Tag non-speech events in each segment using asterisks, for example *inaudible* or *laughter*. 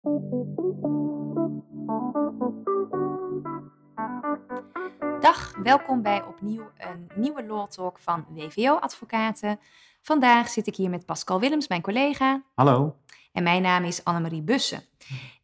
Dag, welkom bij opnieuw een nieuwe Law Talk van WVO Advocaten. Vandaag zit ik hier met Pascal Willems, mijn collega. Hallo. En mijn naam is Annemarie Bussen.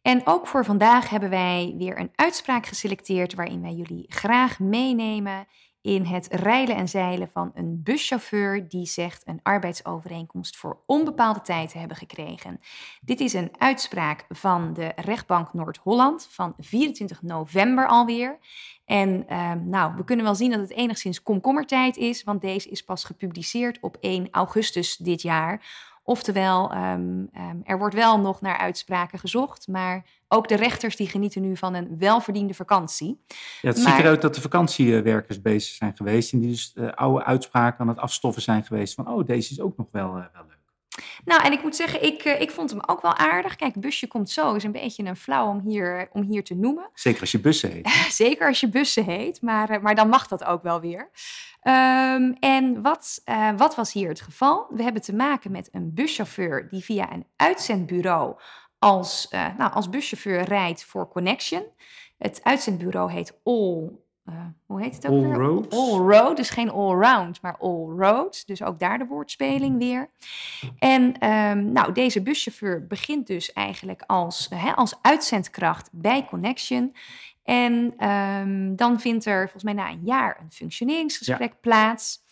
En ook voor vandaag hebben wij weer een uitspraak geselecteerd waarin wij jullie graag meenemen in het rijlen en zeilen van een buschauffeur die zegt een arbeidsovereenkomst voor onbepaalde tijd te hebben gekregen. Dit is een uitspraak van de rechtbank Noord-Holland van 24 november alweer. En ehm, nou, we kunnen wel zien dat het enigszins komkommertijd is, want deze is pas gepubliceerd op 1 augustus dit jaar. Oftewel, ehm, ehm, er wordt wel nog naar uitspraken gezocht, maar ook de rechters die genieten nu van een welverdiende vakantie. Ja, het ziet eruit dat de vakantiewerkers bezig zijn geweest en die dus uh, oude uitspraken aan het afstoffen zijn geweest van, oh, deze is ook nog wel, uh, wel leuk. Nou, en ik moet zeggen, ik, uh, ik vond hem ook wel aardig. Kijk, busje komt zo, is een beetje een flauw om hier, om hier te noemen. Zeker als je bussen heet. *laughs* Zeker als je bussen heet, maar, maar dan mag dat ook wel weer. Um, en wat, uh, wat was hier het geval? We hebben te maken met een buschauffeur die via een uitzendbureau als, uh, nou, als buschauffeur rijdt voor Connection. Het uitzendbureau heet All. Uh, hoe heet het ook All weer? Roads. All Road, dus geen All Round, maar All Roads. Dus ook daar de woordspeling weer. En um, nou, deze buschauffeur begint dus eigenlijk als, hè, als uitzendkracht bij Connection. En um, dan vindt er volgens mij na een jaar een functioneringsgesprek ja. plaats.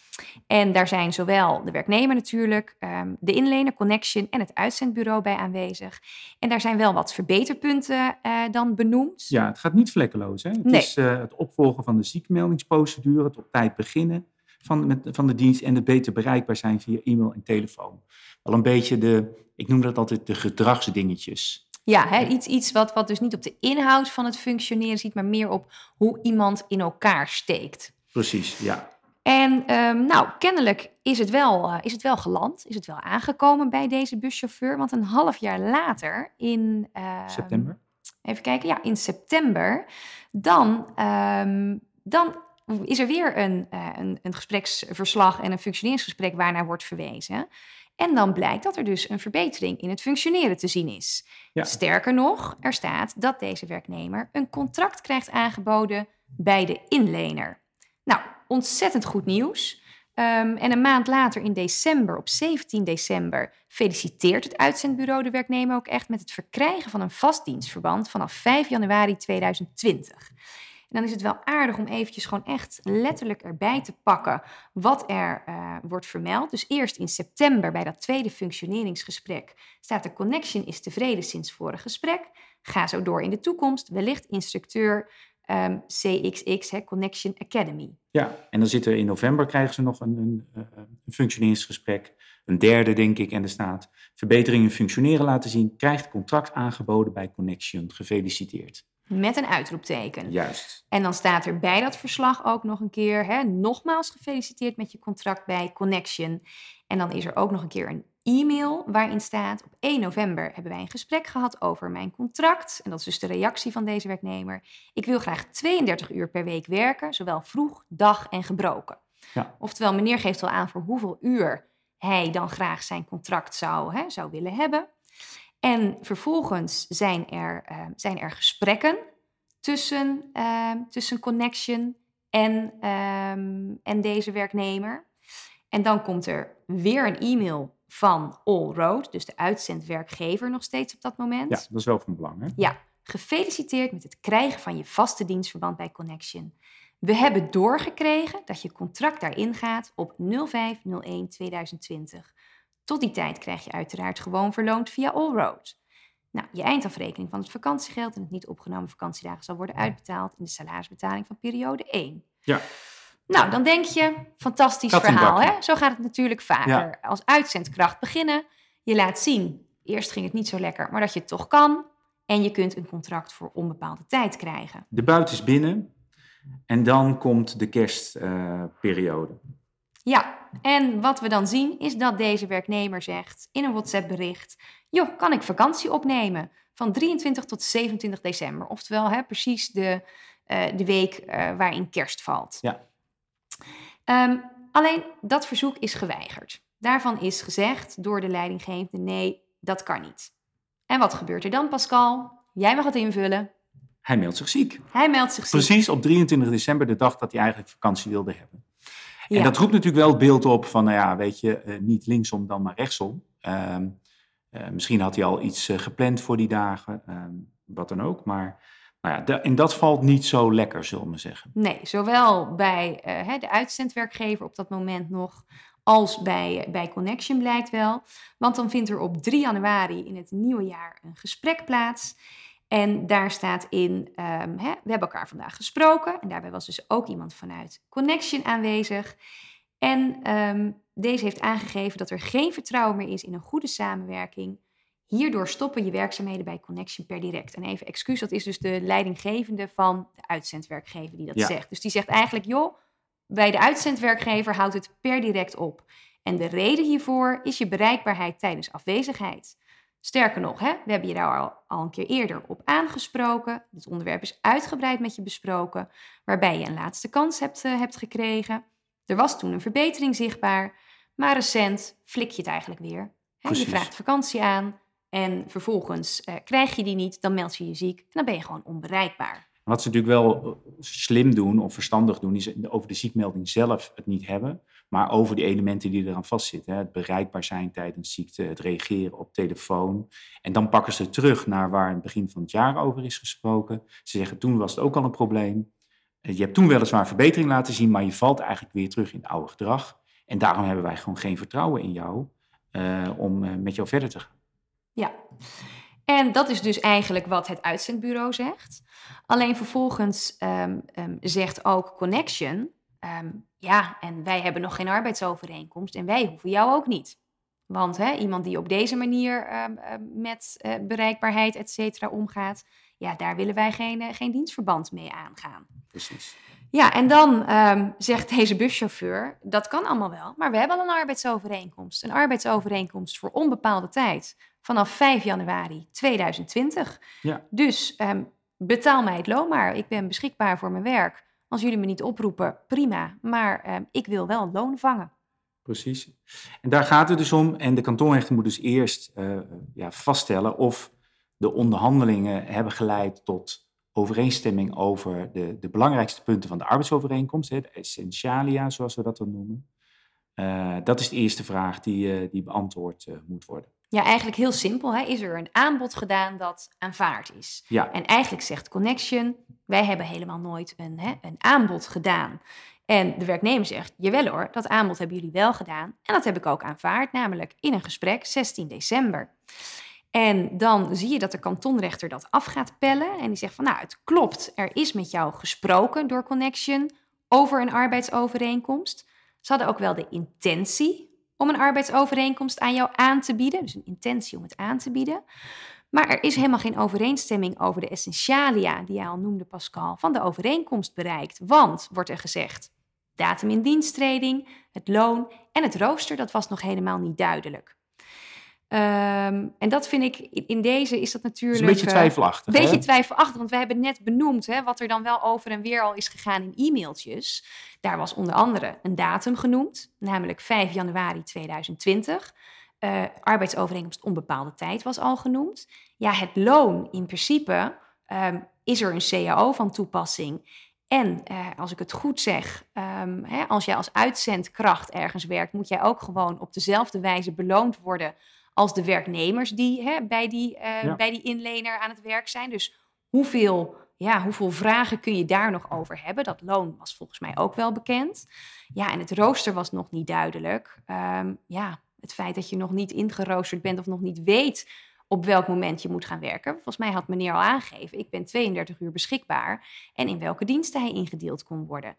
En daar zijn zowel de werknemer natuurlijk, um, de inlener, Connection en het uitzendbureau bij aanwezig. En daar zijn wel wat verbeterpunten uh, dan benoemd. Ja, het gaat niet vlekkeloos. Hè? Het Nee. is uh, het opvolgen van de ziekmeldingsprocedure, het op tijd beginnen van, met, van de dienst en het beter bereikbaar zijn via e-mail en telefoon. Wel een beetje de, ik noem dat altijd de gedragsdingetjes. Ja, hè, iets, iets wat, wat dus niet op de inhoud van het functioneren ziet, maar meer op hoe iemand in elkaar steekt. Precies, ja. En um, nou, kennelijk is het, wel, uh, is het wel geland, is het wel aangekomen bij deze buschauffeur. Want een half jaar later, in... Uh, september? Even kijken, ja, in september. Dan, um, dan is er weer een, uh, een, een gespreksverslag en een functioneringsgesprek waarnaar wordt verwezen. En dan blijkt dat er dus een verbetering in het functioneren te zien is. Ja. Sterker nog, er staat dat deze werknemer een contract krijgt aangeboden bij de inlener. Nou, ontzettend goed nieuws. Um, en een maand later, in december, op 17 december, feliciteert het uitzendbureau de werknemer ook echt met het verkrijgen van een vastdienstverband vanaf 5 januari 2020. En dan is het wel aardig om eventjes gewoon echt letterlijk erbij te pakken wat er uh, wordt vermeld. Dus eerst in september bij dat tweede functioneringsgesprek staat er connection is tevreden sinds vorig gesprek. Ga zo door in de toekomst, wellicht instructeur um, CXX, hè, Connection Academy. Ja, en dan zitten in november krijgen ze nog een, een, een functioneringsgesprek. Een derde, denk ik, en er staat verbeteringen functioneren laten zien. Krijgt contract aangeboden bij Connection. Gefeliciteerd. Met een uitroepteken. Juist. En dan staat er bij dat verslag ook nog een keer, hè, nogmaals gefeliciteerd met je contract bij Connection. En dan is er ook nog een keer een e-mail waarin staat: op 1 november hebben wij een gesprek gehad over mijn contract. En dat is dus de reactie van deze werknemer. Ik wil graag 32 uur per week werken, zowel vroeg, dag en gebroken. Ja. Oftewel, meneer geeft wel aan voor hoeveel uur hij dan graag zijn contract zou, hè, zou willen hebben. En vervolgens zijn er, uh, zijn er gesprekken tussen, uh, tussen Connection en, um, en deze werknemer. En dan komt er weer een e-mail van Allroad, dus de uitzendwerkgever nog steeds op dat moment. Ja, dat is wel van belang. Hè? Ja, gefeliciteerd met het krijgen van je vaste dienstverband bij Connection. We hebben doorgekregen dat je contract daarin gaat op 05-01-2020. Tot die tijd krijg je uiteraard gewoon verloond via Allroad. Nou, je eindafrekening van het vakantiegeld en het niet opgenomen vakantiedagen zal worden uitbetaald in de salarisbetaling van periode 1. Ja. Nou, dan denk je, fantastisch verhaal, hè? Zo gaat het natuurlijk vaker. Ja. Als uitzendkracht beginnen, je laat zien, eerst ging het niet zo lekker, maar dat je het toch kan. En je kunt een contract voor onbepaalde tijd krijgen. De buit is binnen en dan komt de kerstperiode. Uh, ja, en wat we dan zien is dat deze werknemer zegt in een WhatsApp-bericht: joh, kan ik vakantie opnemen van 23 tot 27 december? Oftewel, hè, precies de, uh, de week uh, waarin kerst valt. Ja. Um, alleen dat verzoek is geweigerd. Daarvan is gezegd door de leidinggevende: nee, dat kan niet. En wat gebeurt er dan, Pascal? Jij mag het invullen. Hij meldt zich ziek. Hij meldt zich ziek. Precies op 23 december, de dag dat hij eigenlijk vakantie wilde hebben. En dat roept natuurlijk wel het beeld op van, nou ja, weet je, uh, niet linksom dan maar rechtsom. Uh, misschien had hij al iets uh, gepland voor die dagen, ehm, wat dan ook. Maar nou ja, en dat valt niet zo lekker, zullen we zeggen. Nee, zowel bij uh, de uitzendwerkgever op dat moment nog, als bij, bij Connection blijkt wel. Want dan vindt er op 3 januari in het nieuwe jaar een gesprek plaats. En daar staat in, um, hè, we hebben elkaar vandaag gesproken. En daarbij was dus ook iemand vanuit Connection aanwezig. En um, deze heeft aangegeven dat er geen vertrouwen meer is in een goede samenwerking. Hierdoor stoppen je werkzaamheden bij Connection per direct. En even excuus, dat is dus de leidinggevende van de uitzendwerkgever die dat zegt. Dus die zegt eigenlijk, joh, bij de uitzendwerkgever houdt het per direct op. En de reden hiervoor is je bereikbaarheid tijdens afwezigheid. Sterker nog, hè, we hebben je daar al, al een keer eerder op aangesproken. Het onderwerp is uitgebreid met je besproken, waarbij je een laatste kans hebt, uh, hebt gekregen. Er was toen een verbetering zichtbaar, maar recent flik je het eigenlijk weer. Hè? Je vraagt vakantie aan en vervolgens uh, krijg je die niet, dan meld je je ziek en dan ben je gewoon onbereikbaar. Wat ze natuurlijk wel eh, slim doen of verstandig doen, is over de ziekmelding zelf het niet hebben, maar over die elementen die eraan vastzitten. Het bereikbaar zijn tijdens ziekte, het reageren op telefoon. En dan pakken ze terug naar waar in het begin van het jaar over is gesproken. Ze zeggen toen was het ook al een probleem. Eh, je hebt toen weliswaar verbetering laten zien, maar je valt eigenlijk weer terug in het oude gedrag. En daarom hebben wij gewoon geen vertrouwen in jou om met jou verder te gaan. Ja. En dat is dus eigenlijk wat het uitzendbureau zegt. Alleen vervolgens um, um, zegt ook Connection, um, ja, en wij hebben nog geen arbeidsovereenkomst en wij hoeven jou ook niet. Want hè, iemand die op deze manier met uh, bereikbaarheid, et cetera, omgaat, ja, daar willen wij geen, uh, geen dienstverband mee aangaan. Precies. Ja, en dan zegt deze buschauffeur, dat kan allemaal wel, maar we hebben al een arbeidsovereenkomst. Een arbeidsovereenkomst voor onbepaalde tijd vanaf 5 januari 2020. Ja. Dus um, betaal mij het loon maar. Ik ben beschikbaar voor mijn werk. Als jullie me niet oproepen, prima. Maar um, ik wil wel loon vangen. Precies. En daar gaat het dus om. En de kantonrechter moet dus eerst uh, ja, vaststellen of de onderhandelingen hebben geleid tot overeenstemming over de, de belangrijkste punten van de arbeidsovereenkomst, hè, de essentialia, zoals we dat dan noemen. Uh, dat is de eerste vraag die, uh, die beantwoord uh, moet worden. Ja, eigenlijk heel simpel. Hè? Is er een aanbod gedaan dat aanvaard is? Ja. En eigenlijk zegt Connection, wij hebben helemaal nooit een, hè, een aanbod gedaan. En de werknemer zegt, jawel hoor, dat aanbod hebben jullie wel gedaan. En dat heb ik ook aanvaard, namelijk in een gesprek 16 december. En dan zie je dat de kantonrechter dat af gaat pellen. En die zegt van, nou, het klopt, er is met jou gesproken door Connection over een arbeidsovereenkomst. Ze hadden ook wel de intentie om een arbeidsovereenkomst aan jou aan te bieden. Dus een intentie om het aan te bieden. Maar er is helemaal geen overeenstemming over de essentialia, die jij al noemde, Pascal, van de overeenkomst bereikt. Want, wordt er gezegd, datum in diensttreding, het loon en het rooster, dat was nog helemaal niet duidelijk. Um, en dat vind ik, in deze is dat natuurlijk... Is een beetje twijfelachtig. Een beetje twijfelachtig, want we hebben net benoemd hè, wat er dan wel over en weer al is gegaan in e-mailtjes. Daar was onder andere een datum genoemd, namelijk 5 januari 2020. Uh, arbeidsovereenkomst onbepaalde tijd was al genoemd. Ja, het loon in principe um, is er een CAO van toepassing. En uh, als ik het goed zeg, um, hè, als jij als uitzendkracht ergens werkt, moet jij ook gewoon op dezelfde wijze beloond worden als de werknemers die hè, bij, die, uh, ja. bij die inlener aan het werk zijn. Dus hoeveel, ja, hoeveel vragen kun je daar nog over hebben? Dat loon was volgens mij ook wel bekend. Ja, en het rooster was nog niet duidelijk. Um, ja, het feit dat je nog niet ingeroosterd bent of nog niet weet op welk moment je moet gaan werken. Volgens mij had meneer al aangegeven, ik ben 32 uur beschikbaar en in welke diensten hij ingedeeld kon worden.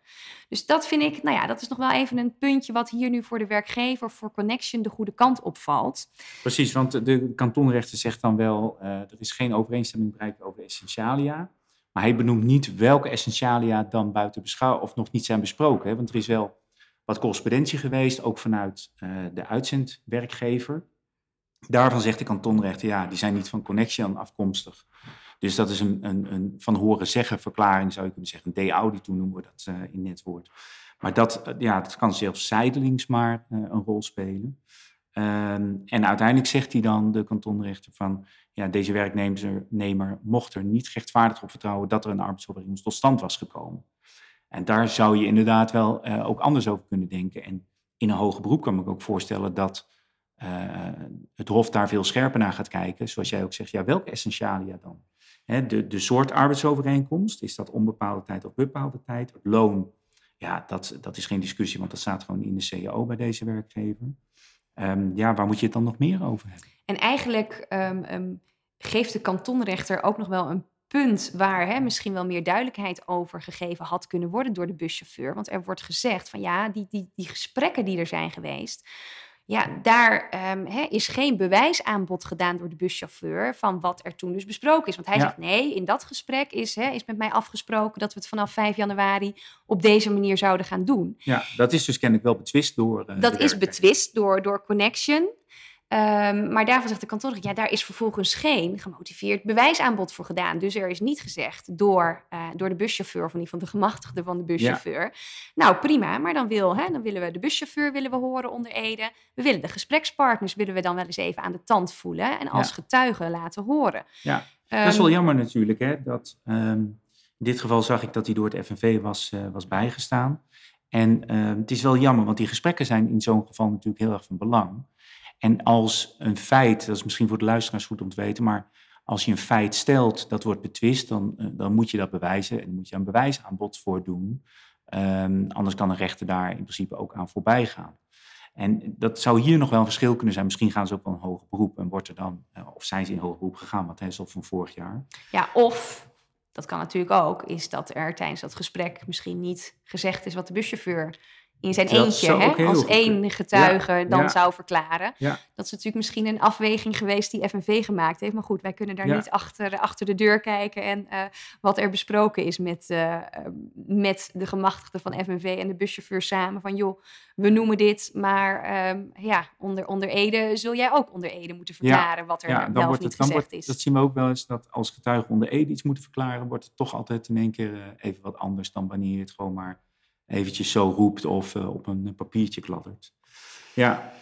Dus dat vind ik, nou ja, dat is nog wel even een puntje wat hier nu voor de werkgever, voor Connection, de goede kant opvalt. Precies, want de kantonrechter zegt dan wel, uh, er is geen overeenstemming bereikt over essentialia. Maar hij benoemt niet welke essentialia dan buiten beschouwing of nog niet zijn besproken. Hè? Want er is wel wat correspondentie geweest, ook vanuit uh, de uitzendwerkgever. Daarvan zegt de kantonrechter, ja, die zijn niet van Connection afkomstig. Dus dat is een, een, een van horen zeggen verklaring, zou je kunnen zeggen. Een de-audito noemen we dat uh, in het woord. Maar dat, uh, ja, dat kan zelfs zijdelings maar uh, een rol spelen. Ehm, en uiteindelijk zegt hij dan, de kantonrechter, van ja, deze werknemer mocht er niet rechtvaardig op vertrouwen dat er een arbeidsovereenkomst tot stand was gekomen. En daar zou je inderdaad wel ook anders over kunnen denken. En in een hoger beroep kan ik ook voorstellen dat het Hof daar veel scherper naar gaat kijken. Zoals jij ook zegt, ja, welke essentialia dan? De, de soort arbeidsovereenkomst, is dat onbepaalde tijd of bepaalde tijd? Het loon, ja, dat, dat is geen discussie, want dat staat gewoon in de CAO bij deze werkgever. Um, ja, waar moet je het dan nog meer over hebben? En eigenlijk um, um, geeft de kantonrechter ook nog wel een punt waar hè, misschien wel meer duidelijkheid over gegeven had kunnen worden door de buschauffeur. Want er wordt gezegd van ja, die, die, die gesprekken die er zijn geweest, ja, daar um, is geen bewijsaanbod gedaan door de buschauffeur van wat er toen dus besproken is. Want hij zegt nee, in dat gesprek is, is met mij afgesproken dat we het vanaf 5 januari op deze manier zouden gaan doen. Ja, dat is dus kennelijk wel betwist door. Uh, dat is betwist door, door Connection. Um, maar daarvan zegt de kantoor, ja, daar is vervolgens geen gemotiveerd bewijsaanbod voor gedaan. Dus er is niet gezegd door, uh, door de buschauffeur, of in ieder geval de gemachtigde van de buschauffeur. Nou, prima, maar dan, wil, hè, dan willen we de buschauffeur willen we horen onder Ede. We willen de gesprekspartners willen we dan wel eens even aan de tand voelen en als ja. getuigen laten horen. Ja, um, dat is wel jammer natuurlijk, hè, dat um, in dit geval zag ik dat hij door het FNV was, uh, was bijgestaan. En het is wel jammer, want die gesprekken zijn in zo'n geval natuurlijk heel erg van belang. En als een feit, dat is misschien voor de luisteraars goed om te weten, maar als je een feit stelt dat wordt betwist, dan, eh, dan moet je dat bewijzen en moet je een bewijsaanbod voor doen. Um, anders kan een rechter daar in principe ook aan voorbij gaan. En dat zou hier nog wel een verschil kunnen zijn. Misschien gaan ze ook wel een hoger beroep en wordt er dan, eh, of zijn ze in hoger beroep gegaan, wat van vorig jaar. Ja, of, dat kan natuurlijk ook, is dat er tijdens dat gesprek misschien niet gezegd is wat de buschauffeur in zijn dat eentje, hè, als één getuige dan zou verklaren. Ja. Dat is natuurlijk misschien een afweging geweest die FNV gemaakt heeft. Maar goed, wij kunnen daar niet achter, achter de deur kijken en uh, wat er besproken is met, uh, met de gemachtigden van FNV en de buschauffeur samen. Van joh, we noemen dit, maar um, ja, onder, onder Ede zul jij ook onder Ede moeten verklaren wat er wel of niet het, gezegd wordt, is. Dat zien we ook wel eens, dat als getuigen onder Ede iets moeten verklaren, wordt het toch altijd in één keer uh, even wat anders dan wanneer je het gewoon maar eventjes zo roept of uh, op een papiertje kladdert. Ja.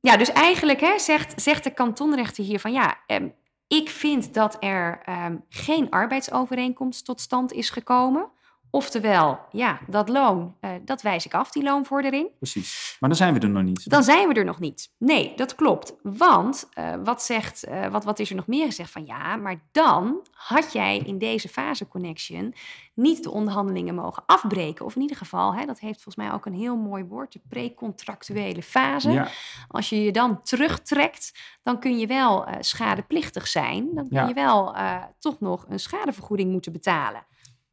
Ja, dus eigenlijk hè, zegt, zegt de kantonrechter hier van ja, um, ik vind dat er um, geen arbeidsovereenkomst tot stand is gekomen. Oftewel, ja, dat loon, uh, dat wijs ik af, die loonvordering. Precies, maar dan zijn we er nog niet. Dan zijn we er nog niet. Nee, dat klopt. Want uh, wat, zegt, uh, wat, wat is er nog meer gezegd van ja, maar dan had jij in deze fase connection niet de onderhandelingen mogen afbreken. Of in ieder geval, hè, dat heeft volgens mij ook een heel mooi woord, de precontractuele fase. Ja. Als je je dan terugtrekt, dan kun je wel schadeplichtig zijn. Dan kun ja. je wel toch nog een schadevergoeding moeten betalen.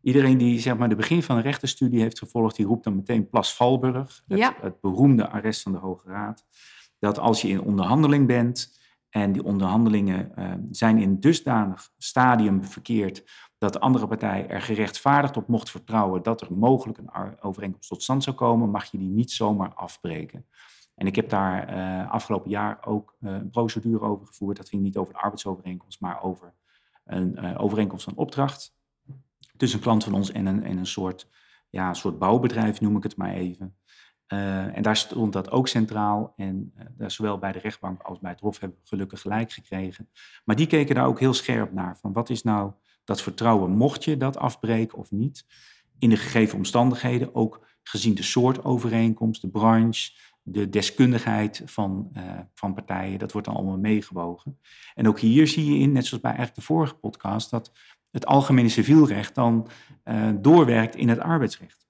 Iedereen die zeg maar, de begin van een rechtenstudie heeft gevolgd, die roept dan meteen Plas Valburg, het, ja. het beroemde arrest van de Hoge Raad. Dat als je in onderhandeling bent en die onderhandelingen uh, zijn in dusdanig stadium verkeerd dat de andere partij er gerechtvaardigd op mocht vertrouwen dat er mogelijk een overeenkomst tot stand zou komen, mag je die niet zomaar afbreken. En ik heb daar uh, afgelopen jaar ook uh, een procedure over gevoerd. Dat ging niet over de arbeidsovereenkomst, maar over een overeenkomst van opdracht tussen een klant van ons en een, en een soort, ja, soort bouwbedrijf, noem ik het maar even. Uh, en daar stond dat ook centraal. En daar zowel bij de rechtbank als bij het Hof hebben we gelukkig gelijk gekregen. Maar die keken daar ook heel scherp naar. Van wat is nou dat vertrouwen, mocht je dat afbreken of niet? In de gegeven omstandigheden, ook gezien de soort overeenkomst, de branche, de deskundigheid van, uh, van partijen, dat wordt dan allemaal meegewogen. En ook hier zie je in, net zoals bij eigenlijk de vorige podcast, dat het algemene civielrecht dan uh, doorwerkt in het arbeidsrecht.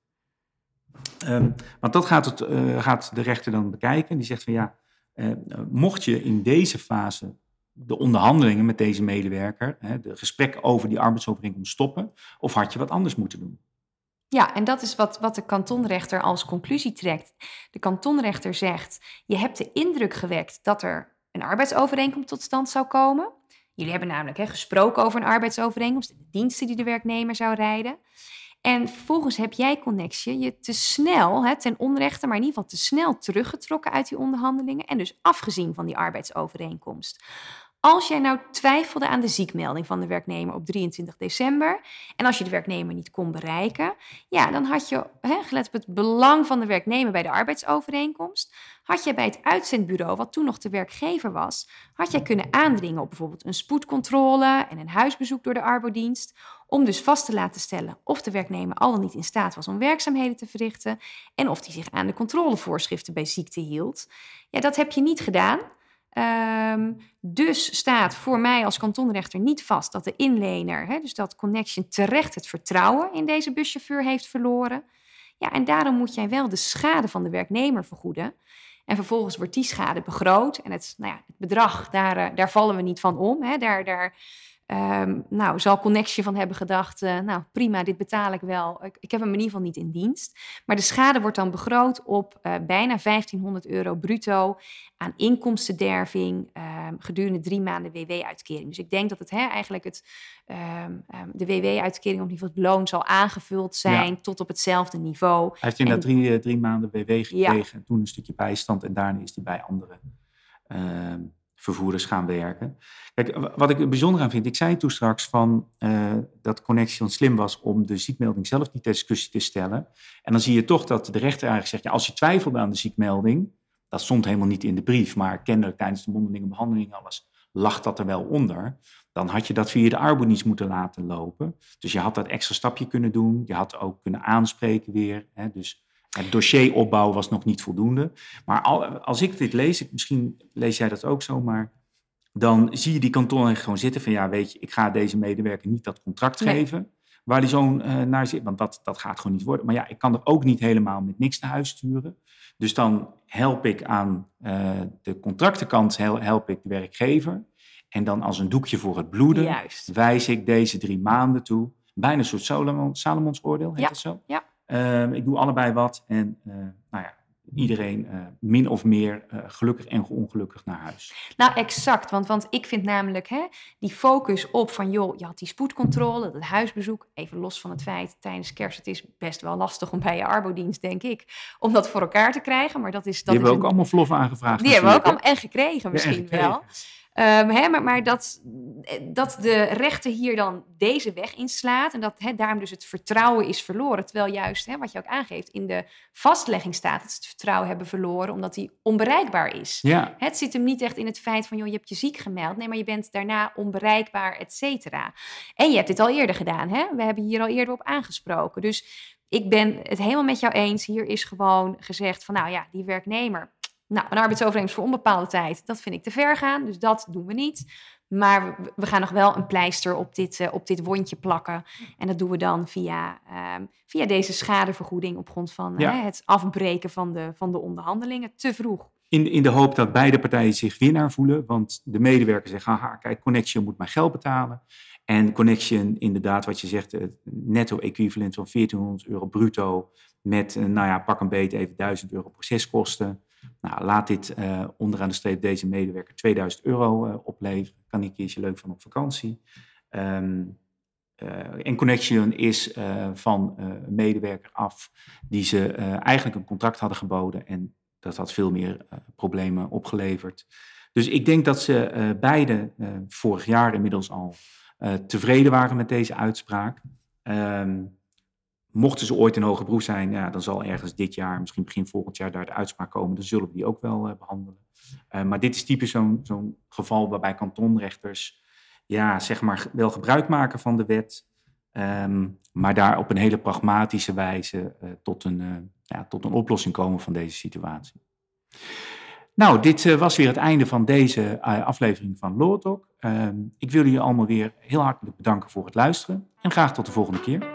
Um, want dat gaat, het, uh, gaat, de rechter dan bekijken. Die zegt van ja, uh, mocht je in deze fase de onderhandelingen met deze medewerker, hè, de gesprekken over die arbeidsovereenkomst stoppen, of had je wat anders moeten doen? Ja, en dat is wat, wat de kantonrechter als conclusie trekt. De kantonrechter zegt: je hebt de indruk gewekt dat er een arbeidsovereenkomst tot stand zou komen. Jullie hebben namelijk gesproken over een arbeidsovereenkomst, de diensten die de werknemer zou rijden. En vervolgens heb jij Connexie je te snel, hè, ten onrechte, maar in ieder geval te snel teruggetrokken uit die onderhandelingen en dus afgezien van die arbeidsovereenkomst. Als jij nou twijfelde aan de ziekmelding van de werknemer op 23 december en als je de werknemer niet kon bereiken, ja, dan had je, hè, gelet op het belang van de werknemer bij de arbeidsovereenkomst, had je bij het uitzendbureau, wat toen nog de werkgever was, had jij kunnen aandringen op bijvoorbeeld een spoedcontrole en een huisbezoek door de arbodienst, om dus vast te laten stellen of de werknemer al dan niet in staat was om werkzaamheden te verrichten en of hij zich aan de controlevoorschriften bij ziekte hield. Ja, dat heb je niet gedaan. Ehm, dus staat voor mij als kantonrechter niet vast dat de inlener, hè, dus dat Connection, terecht het vertrouwen in deze buschauffeur heeft verloren. Ja, en daarom moet jij wel de schade van de werknemer vergoeden. En vervolgens wordt die schade begroot. En het, nou ja, het bedrag, daar, eh, daar vallen we niet van om. Hè. Daar, daar Um, nou, zal Connection van hebben gedacht, uh, nou prima, dit betaal ik wel. Ik, ik, heb hem in ieder geval niet in dienst. Maar de schade wordt dan begroot op uh, bijna 1500 euro bruto aan inkomstenderving um, gedurende drie maanden WW-uitkering. Dus ik denk dat het hè, eigenlijk het, um, de WW-uitkering op niveau het loon zal aangevuld zijn ja. tot op hetzelfde niveau. Hij heeft inderdaad drie, uh, drie maanden WW gekregen ja. en toen een stukje bijstand en daarna is hij bij anderen vervoerders gaan werken. Kijk, wat ik er bijzonder aan vind, ik zei toen straks van uh, dat Connection slim was om de ziekmelding zelf niet ter discussie te stellen. En dan zie je toch dat de rechter eigenlijk zegt, ja, als je twijfelt aan de ziekmelding, dat stond helemaal niet in de brief, maar kennelijk tijdens de mondelinge behandeling alles lag dat er wel onder. Dan had je dat via de arbodienst moeten laten lopen. Dus je had dat extra stapje kunnen doen. Je had ook kunnen aanspreken weer. Hè, dus het dossieropbouw was nog niet voldoende. Maar als ik dit lees, misschien lees jij dat ook zo, maar dan zie je die kantoren gewoon zitten van ja, weet je, ik ga deze medewerker niet dat contract geven waar die zoon uh, naar zit, want dat, dat gaat gewoon niet worden. Maar ja, ik kan er ook niet helemaal met niks naar huis sturen. Dus dan help ik aan uh, de contractenkant, help ik de werkgever. En dan als een doekje voor het bloeden Juist. wijs ik deze drie maanden toe. Bijna een soort Salomon, Salomons oordeel, heet ja. het zo? Ja. Uh, ik doe allebei wat en uh, nou ja, iedereen uh, min of meer gelukkig en ongelukkig naar huis. Nou, exact. Want, want ik vind namelijk hè, die focus op van, joh, je had die spoedcontrole, dat huisbezoek, even los van het feit, tijdens kerst, het is best wel lastig om bij je arbodienst, denk ik, om dat voor elkaar te krijgen. Maar dat is... Dat die hebben we ook een... allemaal vloffen aangevraagd. Die hebben we ook allemaal en gekregen misschien ja, en gekregen. wel. Um, hè, maar maar dat, dat de rechter hier dan deze weg inslaat en dat hè, daarom dus het vertrouwen is verloren. Terwijl juist, hè, wat je ook aangeeft, in de vastlegging staat dat ze het vertrouwen hebben verloren omdat hij onbereikbaar is. Ja. Het zit hem niet echt in het feit van, joh, je hebt je ziek gemeld. Nee, maar je bent daarna onbereikbaar, et cetera. En je hebt dit al eerder gedaan. Hè? We hebben hier al eerder op aangesproken. Dus ik ben het helemaal met jou eens. Hier is gewoon gezegd van, nou ja, die werknemer nou, een arbeidsovereenkomst voor onbepaalde tijd, dat vind ik te ver gaan. Dus dat doen we niet. Maar we gaan nog wel een pleister op dit, uh, op dit wondje plakken. En dat doen we dan via, uh, via deze schadevergoeding op grond van Ja. uh, het afbreken van de, van de onderhandelingen. Te vroeg. In, in de hoop dat beide partijen zich winnaar voelen. Want de medewerker zegt, haha, kijk, Connection moet mijn geld betalen. En Connection, inderdaad, wat je zegt, het netto equivalent van 1400 euro bruto. Met, nou ja, pak een beet even 1000 euro proceskosten. Nou, laat dit uh, onderaan de streep deze medewerker 2000 euro uh, opleveren. Kan hij een leuk van op vakantie. Um, uh, en Connection is van een medewerker af die ze eigenlijk een contract hadden geboden. En dat had veel meer problemen opgeleverd. Dus ik denk dat ze beide vorig jaar inmiddels al tevreden waren met deze uitspraak. Um, Mochten ze ooit in hoge beroep zijn, ja, dan zal ergens dit jaar, misschien begin volgend jaar, daar de uitspraak komen. Dan zullen we die ook wel uh, behandelen. Uh, maar dit is typisch zo'n geval waarbij kantonrechters ja, zeg maar wel gebruik maken van de wet. Um, maar daar op een hele pragmatische wijze uh, tot, een, ja, tot een oplossing komen van deze situatie. Nou, dit was weer het einde van deze aflevering van Law Talk. Um, ik wil jullie allemaal weer heel hartelijk bedanken voor het luisteren. En graag tot de volgende keer.